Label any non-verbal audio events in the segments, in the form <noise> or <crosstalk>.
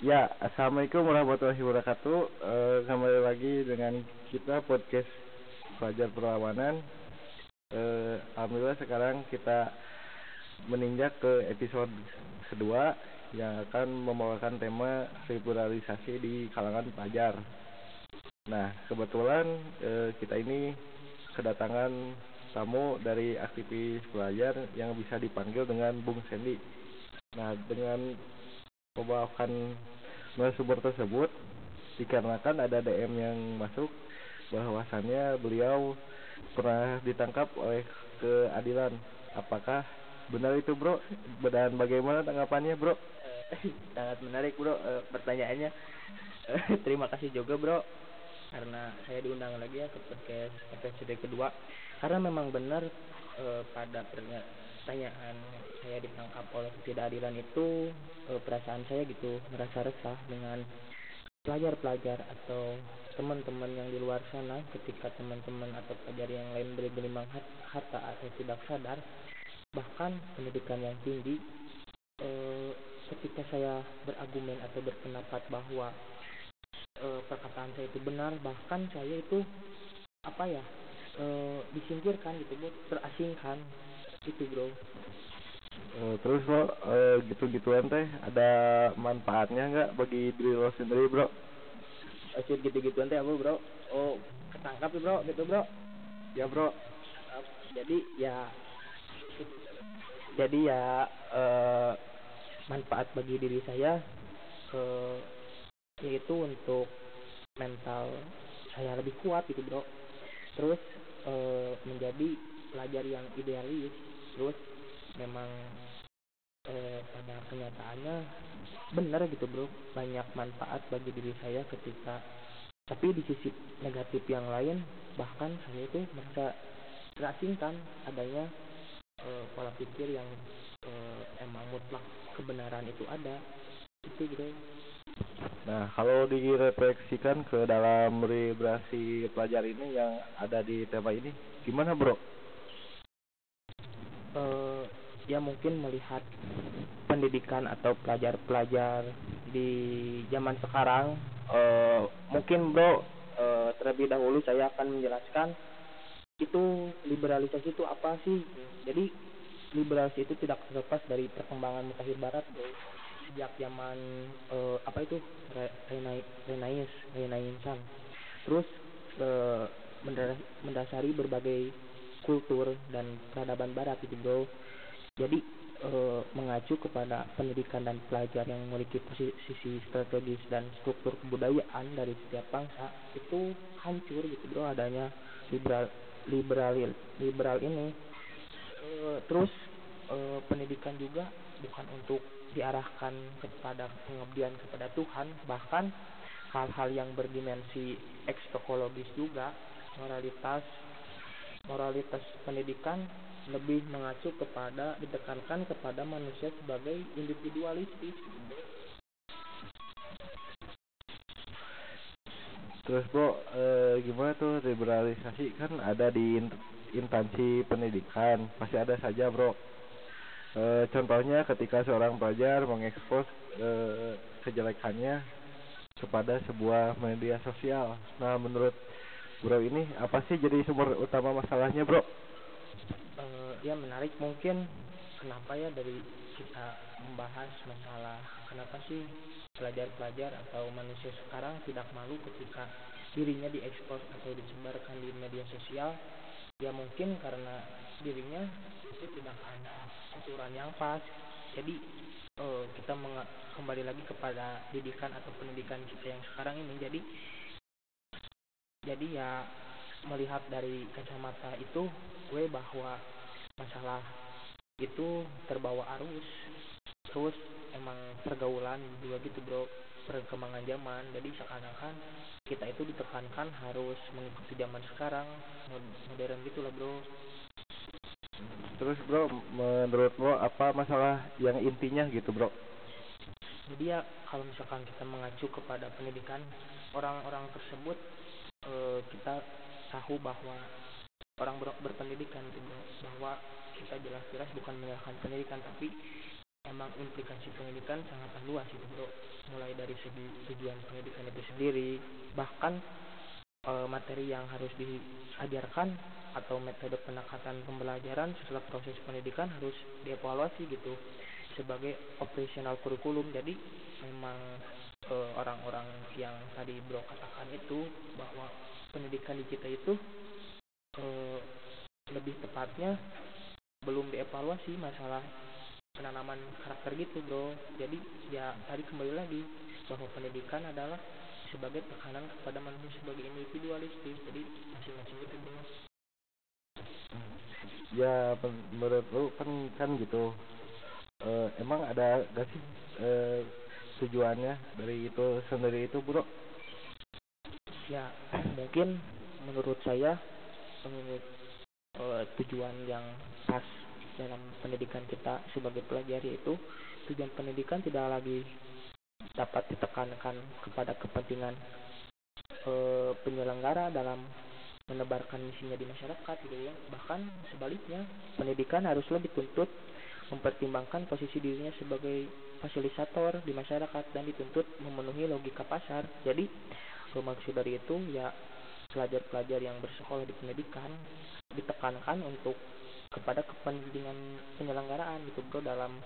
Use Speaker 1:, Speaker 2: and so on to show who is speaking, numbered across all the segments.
Speaker 1: Ya, assalamualaikum warahmatullahi wabarakatuh. Uh, kembali lagi dengan kita podcast pelajar perlawanan. Uh, Alhamdulillah sekarang kita meninjak ke episode kedua yang akan membawakan tema liberalisasi di kalangan pelajar. Nah, kebetulan uh, kita ini kedatangan tamu dari aktivis pelajar yang bisa dipanggil dengan Bung Sendi. Nah, dengan membawakan narasumber tersebut dikarenakan ada DM yang masuk bahwasannya beliau pernah ditangkap oleh keadilan. Apakah benar itu bro? Dan bagaimana tanggapannya bro? <laughs>
Speaker 2: Sangat menarik bro e, pertanyaannya. E, <laughs> terima kasih juga bro karena saya diundang lagi ya ke podcast episode kedua karena memang benar e, pada pertanyaan saya ditangkap oleh ketidakadilan itu e, perasaan saya gitu merasa resah dengan pelajar-pelajar atau teman-teman yang di luar sana ketika teman-teman atau pelajar yang lain beri gelimang harta atau tidak sadar. Bahkan pendidikan yang tinggi e, ketika saya beragumen atau berpendapat bahwa e, perkataan saya itu benar bahkan saya itu apa ya e, disingkirkan gitu bro terasingkan itu bro.
Speaker 1: Uh, terus lo uh, gitu-gituan teh ada manfaatnya nggak bagi diri lo sendiri bro?
Speaker 2: Asyik gitu-gituan teh apa bro? Oh ketangkap ya bro gitu bro.
Speaker 1: Ya bro.
Speaker 2: Jadi ya jadi ya uh, manfaat bagi diri saya uh, yaitu untuk mental saya lebih kuat gitu bro. Terus menjadi pelajar yang idealis terus memang eh, pada kenyataannya benar gitu bro. Banyak manfaat bagi diri saya ketika tapi di sisi negatif yang lain bahkan saya itu merasa terasingkan adanya eh, pola pikir yang eh, emang mutlak kebenaran itu ada. Itu bro.
Speaker 1: Nah, kalau direfleksikan ke dalam liberasi pelajar ini yang ada di tema ini, gimana bro?
Speaker 2: Uh, ya mungkin melihat pendidikan atau pelajar-pelajar di zaman sekarang uh, mungkin bro uh, terlebih dahulu saya akan menjelaskan itu liberalisasi itu apa sih? Jadi liberalisasi itu tidak terlepas dari perkembangan mutakhir barat bro. Sejak zaman apa itu? Renaissance Renaissance terus mendasari berbagai kultur dan peradaban barat itu bro jadi e, mengacu kepada pendidikan dan pelajar yang memiliki posisi strategis dan struktur kebudayaan dari setiap bangsa itu hancur gitu bro adanya liberal liberal liberal ini. E, terus e, pendidikan juga bukan untuk diarahkan kepada pengabdian kepada Tuhan bahkan hal-hal yang berdimensi ekstokologis juga moralitas moralitas pendidikan lebih mengacu kepada ditekankan kepada manusia sebagai individualistis.
Speaker 1: Terus bro, e, gimana tuh liberalisasi kan ada di instansi pendidikan, pasti ada saja bro. E, contohnya ketika seorang pelajar mengekspos e, kejelekannya kepada sebuah media sosial. Nah menurut bro ini apa sih jadi sumber utama masalahnya bro?
Speaker 2: Uh, ya menarik mungkin. Kenapa ya dari kita membahas masalah kenapa sih pelajar-pelajar atau manusia sekarang tidak malu ketika dirinya diekspos atau disebarkan di media sosial? Ya mungkin karena dirinya itu tidak ada aturan yang pas. Jadi uh, kita kembali lagi kepada didikan atau pendidikan kita yang sekarang ini. Jadi jadi ya melihat dari kacamata itu gue bahwa masalah itu terbawa arus. Terus emang pergaulan juga gitu bro. Perkembangan zaman. Jadi seakan-akan kita itu ditekankan harus mengikuti zaman sekarang modern gitu lah bro.
Speaker 1: Terus bro menurut bro apa masalah yang intinya gitu bro?
Speaker 2: Jadi ya kalau misalkan kita mengacu kepada pendidikan orang-orang tersebut e, kita tahu bahwa orang ber berpendidikan itu bahwa kita jelas-jelas bukan menyalahkan pendidikan tapi emang implikasi pendidikan sangat luas itu bro. Mulai dari segi tujuan pendidikan itu sendiri bahkan e, materi yang harus diajarkan atau metode pendekatan pembelajaran setelah proses pendidikan harus dievaluasi gitu sebagai operasional kurikulum jadi memang eh, orang-orang e, yang tadi bro katakan itu bahwa pendidikan di kita itu e, lebih tepatnya belum dievaluasi masalah penanaman karakter gitu bro. Jadi ya tadi kembali lagi bahwa pendidikan adalah sebagai tekanan kepada manusia sebagai individualistis. Jadi masing-masing itu bro
Speaker 1: ya menurut lu kan kan gitu. Uh, emang ada gak sih uh, tujuannya dari itu sendiri itu bro
Speaker 2: ya mungkin menurut saya menurut uh, tujuan yang pas dalam pendidikan kita sebagai pelajar yaitu tujuan pendidikan tidak lagi dapat ditekankan kepada kepentingan e, penyelenggara dalam menebarkan misinya di masyarakat gitu ya. Bahkan sebaliknya pendidikan haruslah dituntut mempertimbangkan posisi dirinya sebagai fasilitator di masyarakat dan dituntut memenuhi logika pasar. Jadi maksud dari itu ya pelajar-pelajar yang bersekolah di pendidikan ditekankan untuk kepada kepentingan penyelenggaraan gitu bro dalam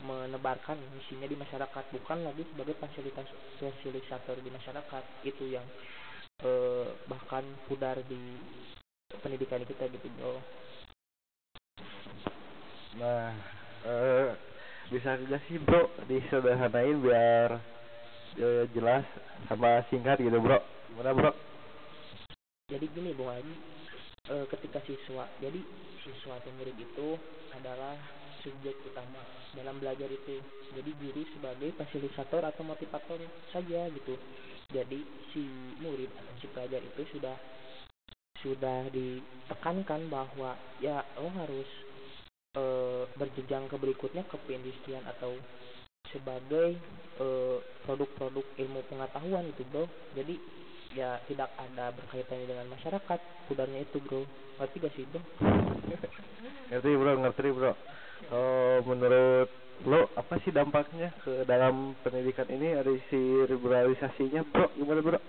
Speaker 2: menebarkan misinya di masyarakat bukan lagi sebagai fasilitas fasilitator di masyarakat. Itu yang eh, bahkan pudar di pendidikan kita gitu bro.
Speaker 1: Nah eh, bisa juga sih bro? Disederhanain biar eh, jelas sama singkat gitu bro. Gimana bro?
Speaker 2: Jadi gini bung Haji. E, ketika siswa jadi siswa atau murid itu adalah subjek utama dalam belajar itu. Jadi guru sebagai fasilitator atau motivator saja gitu. Jadi si murid atau si pelajar itu sudah sudah ditekankan bahwa ya lo harus e, berjenjang ke berikutnya ke perindustrian atau sebagai produk-produk ilmu pengetahuan itu bro. Jadi ya tidak ada berkaitannya dengan masyarakat. Udarnya itu bro. Ngerti gak sih bro? <laughs>
Speaker 1: Ngerti bro. Ngerti bro. Oh menurut lo apa sih dampaknya ke dalam pendidikan ini? Ada si liberalisasinya bro? Gimana bro?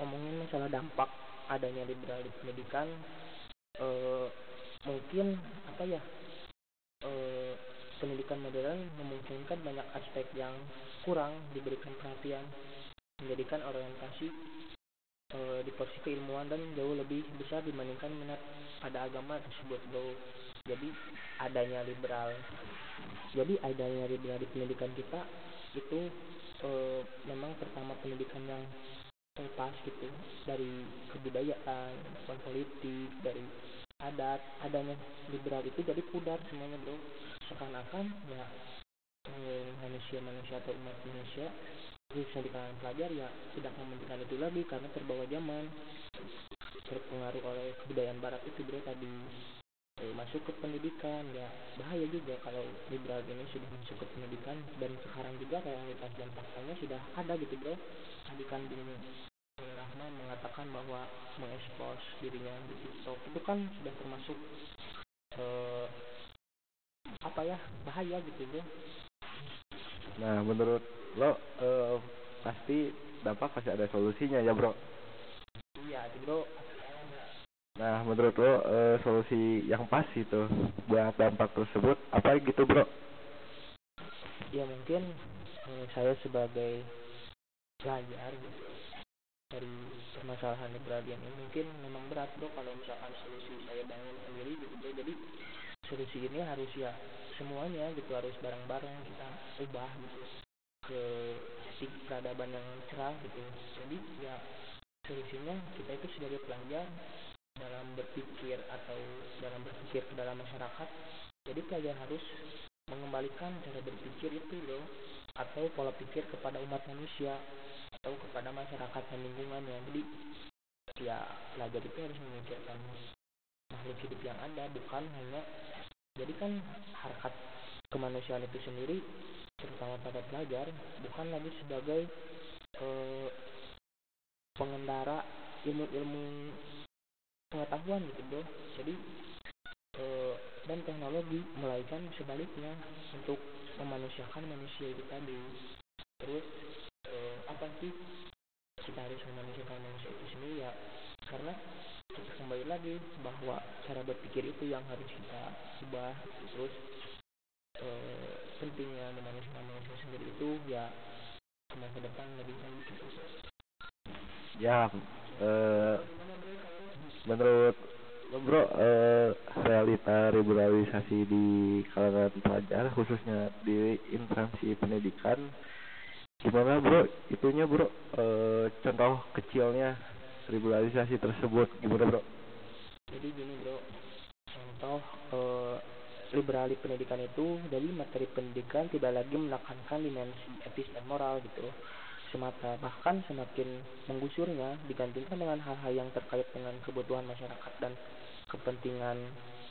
Speaker 2: Ngomongin masalah dampak adanya liberal di pendidikan uh, mungkin apa ya uh, pendidikan modern memungkinkan banyak aspek yang kurang diberikan perhatian, menjadikan orientasi e, di porsi keilmuan dan jauh lebih besar dibandingkan minat pada agama tersebut bro. Jadi adanya liberal, jadi adanya liberal di pendidikan kita itu e, memang pertama pendidikan yang lepas gitu dari kebudayaan, politik, dari adat adanya liberal itu jadi pudar semuanya bro. Seakan-akan ya manusia-manusia atau umat manusia bisa di kalangan pelajar ya tidak mementingkan itu lagi karena terbawa zaman terpengaruh oleh kebudayaan barat itu bro tadi. Eh, masuk ke pendidikan ya bahaya juga kalau liberal ini sudah masuk ke pendidikan dan sekarang juga realitas dan faktanya sudah ada gitu bro. Tadi kan Rahman mengatakan bahwa mengekspos dirinya di TikTok itu kan sudah termasuk uh, apa ya bahaya gitu bro.
Speaker 1: Nah menurut lo uh, pasti dampak pasti ada solusinya ya bro.
Speaker 2: Iya bro.
Speaker 1: Nah menurut lo uh, solusi yang pas itu buat dampak tersebut apa gitu bro?
Speaker 2: Ya mungkin uh, saya sebagai pelajar gitu dari permasalahan liberalian ini. Mungkin memang berat bro kalau misalkan solusi saya bangun sendiri gitu bro. Jadi solusi ini harus ya semuanya gitu harus bareng-bareng kita ubah gitu ke titik peradaban yang cerah gitu. Jadi ya solusinya kita itu sebagai pelajar dalam berpikir atau dalam berpikir ke dalam masyarakat. Jadi pelajar harus mengembalikan cara berpikir itu loh atau pola pikir kepada umat manusia atau kepada masyarakat dan lingkungannya jadi ya pelajar itu harus memikirkan makhluk hidup yang ada bukan hanya jadi kan harkat kemanusiaan itu sendiri terutama pada pelajar bukan lagi sebagai eh, pengendara ilmu-ilmu pengetahuan gitu bro jadi uh, dan teknologi melainkan sebaliknya untuk memanusiakan manusia itu tadi. Terus apa sih kita harus memanusiakan manusia itu sendiri ya karena kembali lagi bahwa cara berpikir itu yang harus kita ubah terus e, pentingnya memanusiakan manusia sendiri itu ya ke depan lebih baik gitu.
Speaker 1: ya e, menurut bro e, realita liberalisasi di kalangan pelajar khususnya di instansi pendidikan gimana bro? Itunya bro e, contoh kecilnya liberalisasi tersebut. Gimana bro?
Speaker 2: Jadi gini bro, contoh eh, liberali pendidikan itu dari materi pendidikan tidak lagi menekankan dimensi etis dan moral gitu. Semata bahkan semakin menggusurnya digantikan dengan hal-hal yang terkait dengan kebutuhan masyarakat dan kepentingan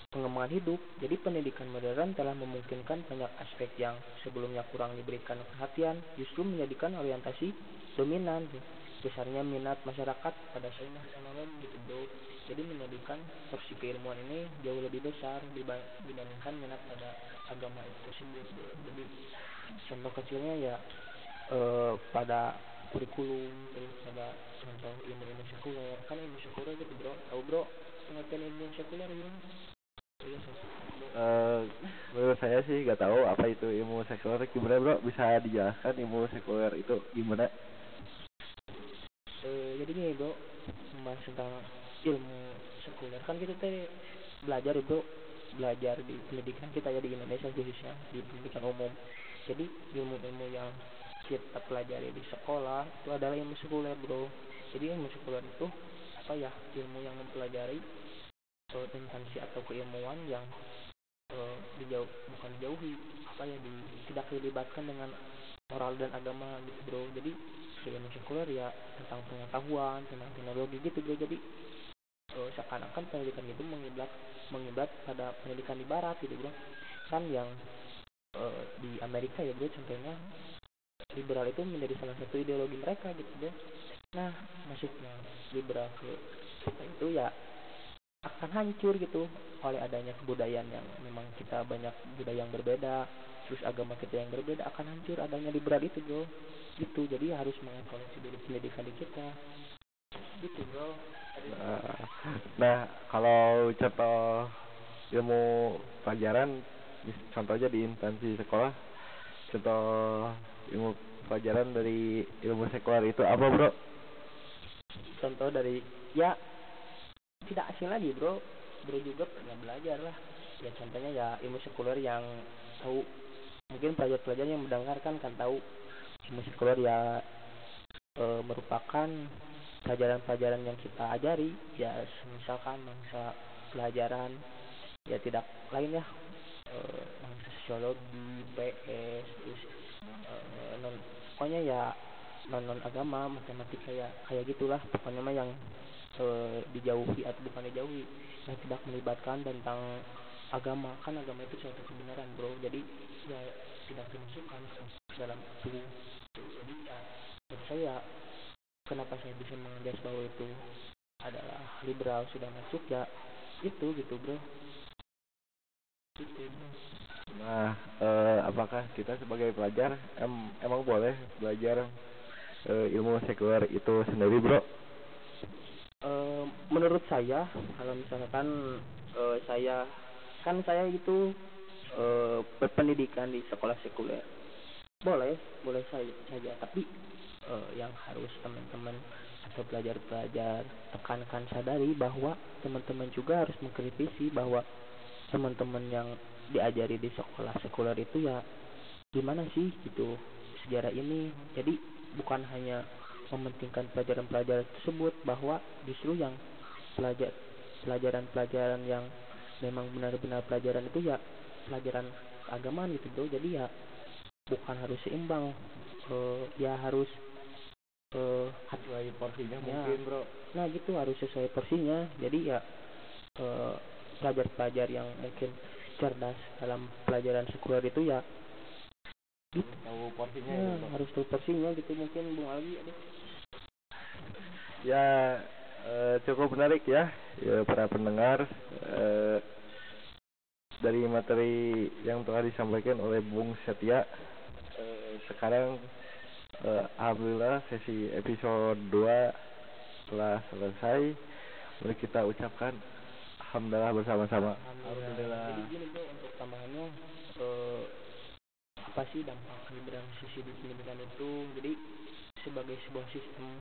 Speaker 2: pengembangan hidup. Jadi pendidikan modern telah memungkinkan banyak aspek yang sebelumnya kurang diberikan perhatian justru menjadikan orientasi dominan besarnya minat masyarakat pada sains teknologi gitu. Jadi menjadikan porsi keilmuan ini jauh lebih besar dibandingkan minat pada agama itu sendiri contoh kecilnya ya eh, pada kurikulum pada contoh ilmu-ilmu sekuler. Kan ilmu sekuler gitu bro. Tahu bro? Pengertian ilmu sekuler gimana
Speaker 1: Uh, menurut saya sih gak tahu apa itu ilmu sekuler. Gimana bro? Bisa dijelaskan ilmu sekuler itu gimana?
Speaker 2: Jadi gini bro. Membahas tentang ilmu sekuler. Kan kita teh belajar bro. Belajar di pendidikan kita ya di Indonesia khususnya di pendidikan umum. Jadi ilmu-ilmu yang kita pelajari di sekolah itu adalah ilmu sekuler bro. Jadi ilmu sekuler itu apa ya? Ilmu yang mempelajari uh, instansi atau keilmuan yang uh, dijauh bukan dijauhi apa ya di, tidak dilibatkan dengan moral dan agama gitu bro. Jadi ilmu sekuler ya tentang pengetahuan tentang teknologi gitu bro. Jadi uh, seakan-akan pendidikan itu mengiblat mengiblat pada pendidikan di barat gitu bro. Kan yang uh, di Amerika ya bro contohnya liberal itu menjadi salah satu ideologi mereka gitu bro. Nah maksudnya liberal ke itu ya akan hancur gitu oleh adanya kebudayaan yang memang kita banyak budaya yang berbeda terus agama kita yang berbeda akan hancur adanya liberal itu bro gitu jadi harus mengevaluasi dulu pendidikan di kita. Gitu bro
Speaker 1: nah, nah kalau contoh ilmu pelajaran contohnya di instansi sekolah. Contoh ilmu pelajaran dari ilmu sekuler itu apa bro?
Speaker 2: Contoh dari ya tidak asing lagi bro. Bro juga pernah belajar lah. Ya contohnya ya ilmu sekuler yang tahu. Mungkin pelajar-pelajar yang mendengarkan kan tahu. Musik keluar ya e, merupakan pelajaran-pelajaran yang kita ajari. Ya misalkan mangsa pelajaran ya tidak lain ya e, sosiologi PS terus e, non pokoknya ya non non agama matematika ya kayak gitulah. Pokoknya mah yang e, dijauhi atau bukan dijauhi yang tidak melibatkan tentang agama. Kan agama itu suatu kebenaran bro. Jadi ya tidak dimasukkan dalam itu. Jadi ya menurut saya kenapa saya bisa mengajar bahwa itu adalah liberal sudah masuk ya itu gitu bro.
Speaker 1: Nah eh, apakah kita sebagai pelajar em, emang boleh belajar eh, ilmu sekuler itu sendiri bro
Speaker 2: eh, menurut saya kalau misalkan eh, saya kan saya itu eh, berpendidikan di sekolah sekuler. Boleh boleh saja saja. Tapi uh, yang harus teman-teman atau pelajar-pelajar tekankan sadari bahwa teman-teman juga harus mengkritisi bahwa teman-teman yang diajari di sekolah sekuler itu ya gimana sih gitu sejarah ini. Jadi bukan hanya mementingkan pelajaran-pelajaran tersebut bahwa justru yang pelajar pelajaran-pelajaran yang memang benar-benar pelajaran itu ya pelajaran keagamaan gitu bro. Jadi ya bukan harus seimbang uh, ya harus
Speaker 1: uh, sesuai porsinya ya, mungkin bro.
Speaker 2: Nah gitu harus sesuai porsinya. Jadi ya uh, pelajar-pelajar yang mungkin cerdas dalam pelajaran sekuler itu ya
Speaker 1: gitu. tahu porsinya
Speaker 2: ya, ya harus tahu porsinya gitu. Mungkin bung Alwi
Speaker 1: ya, ya uh, cukup menarik ya, ya para pendengar uh, dari materi yang telah disampaikan oleh Bung Setia eh, sekarang eh, alhamdulillah sesi episode 2 telah selesai mari kita ucapkan alhamdulillah bersama-sama
Speaker 2: Alhamdulillah. Jadi gini untuk tambahannya eh, apa sih dampak liberalisasi sisi di pendidikan itu? Jadi sebagai sebuah sistem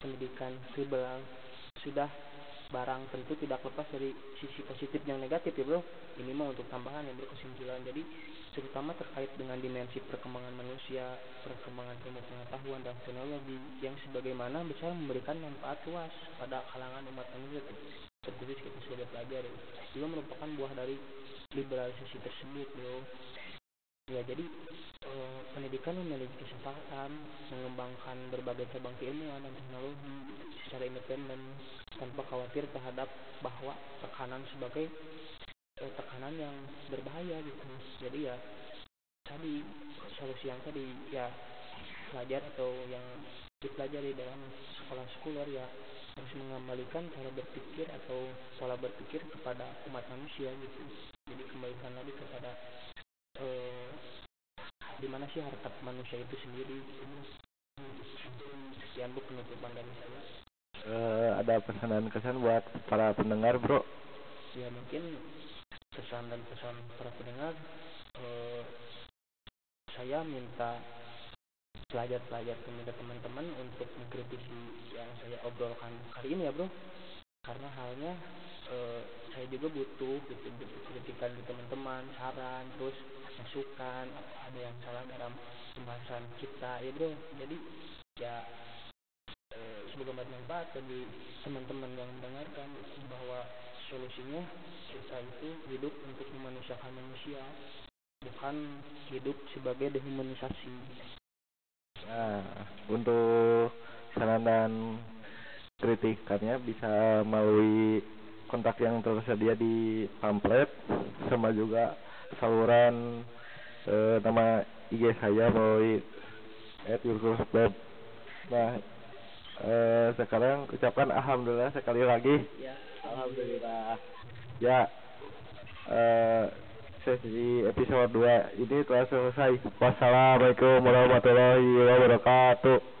Speaker 2: pendidikan liberal sudah barang tentu tidak lepas dari sisi positif yang negatif ya bro. Ini mah untuk tambahan yang berkesimpulan jadi terutama terkait dengan dimensi perkembangan manusia perkembangan ilmu pengetahuan dan teknologi yang sebagaimana bisa memberikan manfaat luas pada kalangan umat manusia tertulis kita sudah pelajari. Juga merupakan buah dari liberalisasi tersebut bro. Ya jadi pendidikan memiliki kesempatan mengembangkan berbagai cabang keilmuan dan teknologi secara independen tanpa khawatir terhadap bahwa tekanan sebagai e, tekanan yang berbahaya gitu. Jadi ya tadi solusi yang tadi ya pelajar atau yang dipelajari dalam sekolah sekuler ya harus mengembalikan cara berpikir atau pola berpikir kepada umat manusia gitu. Jadi kembalikan lagi kepada eh, di mana sih harta manusia itu sendiri? Sekian bu penutupan dari saya
Speaker 1: eh, ada pesan dan kesan buat para pendengar bro.
Speaker 2: Ya mungkin pesan dan pesan para pendengar eh, saya minta pelajar-pelajar pemuda teman-teman untuk mengkritisi yang saya obrolkan kali ini ya bro. Karena halnya eh, saya juga butuh gitu butuh kritikan di teman-teman saran terus masukan ada yang salah dalam pembahasan kita ya bro. Jadi ya eh, semoga bermanfaat bagi teman-teman yang mendengarkan bahwa solusinya kita itu hidup untuk memanusiakan manusia bukan hidup sebagai dehumanisasi.
Speaker 1: Nah, untuk saran dan kritikannya bisa melalui kontak yang tersedia di pamflet sama juga saluran eh, nama IG saya melalui @yurkulsweb. Nah, eh, sekarang ucapkan alhamdulillah sekali lagi.
Speaker 2: ya
Speaker 1: Alhamdulillah. Ya, eh, sesi episode 2 ini telah selesai. Wassalamualaikum warahmatullahi wabarakatuh.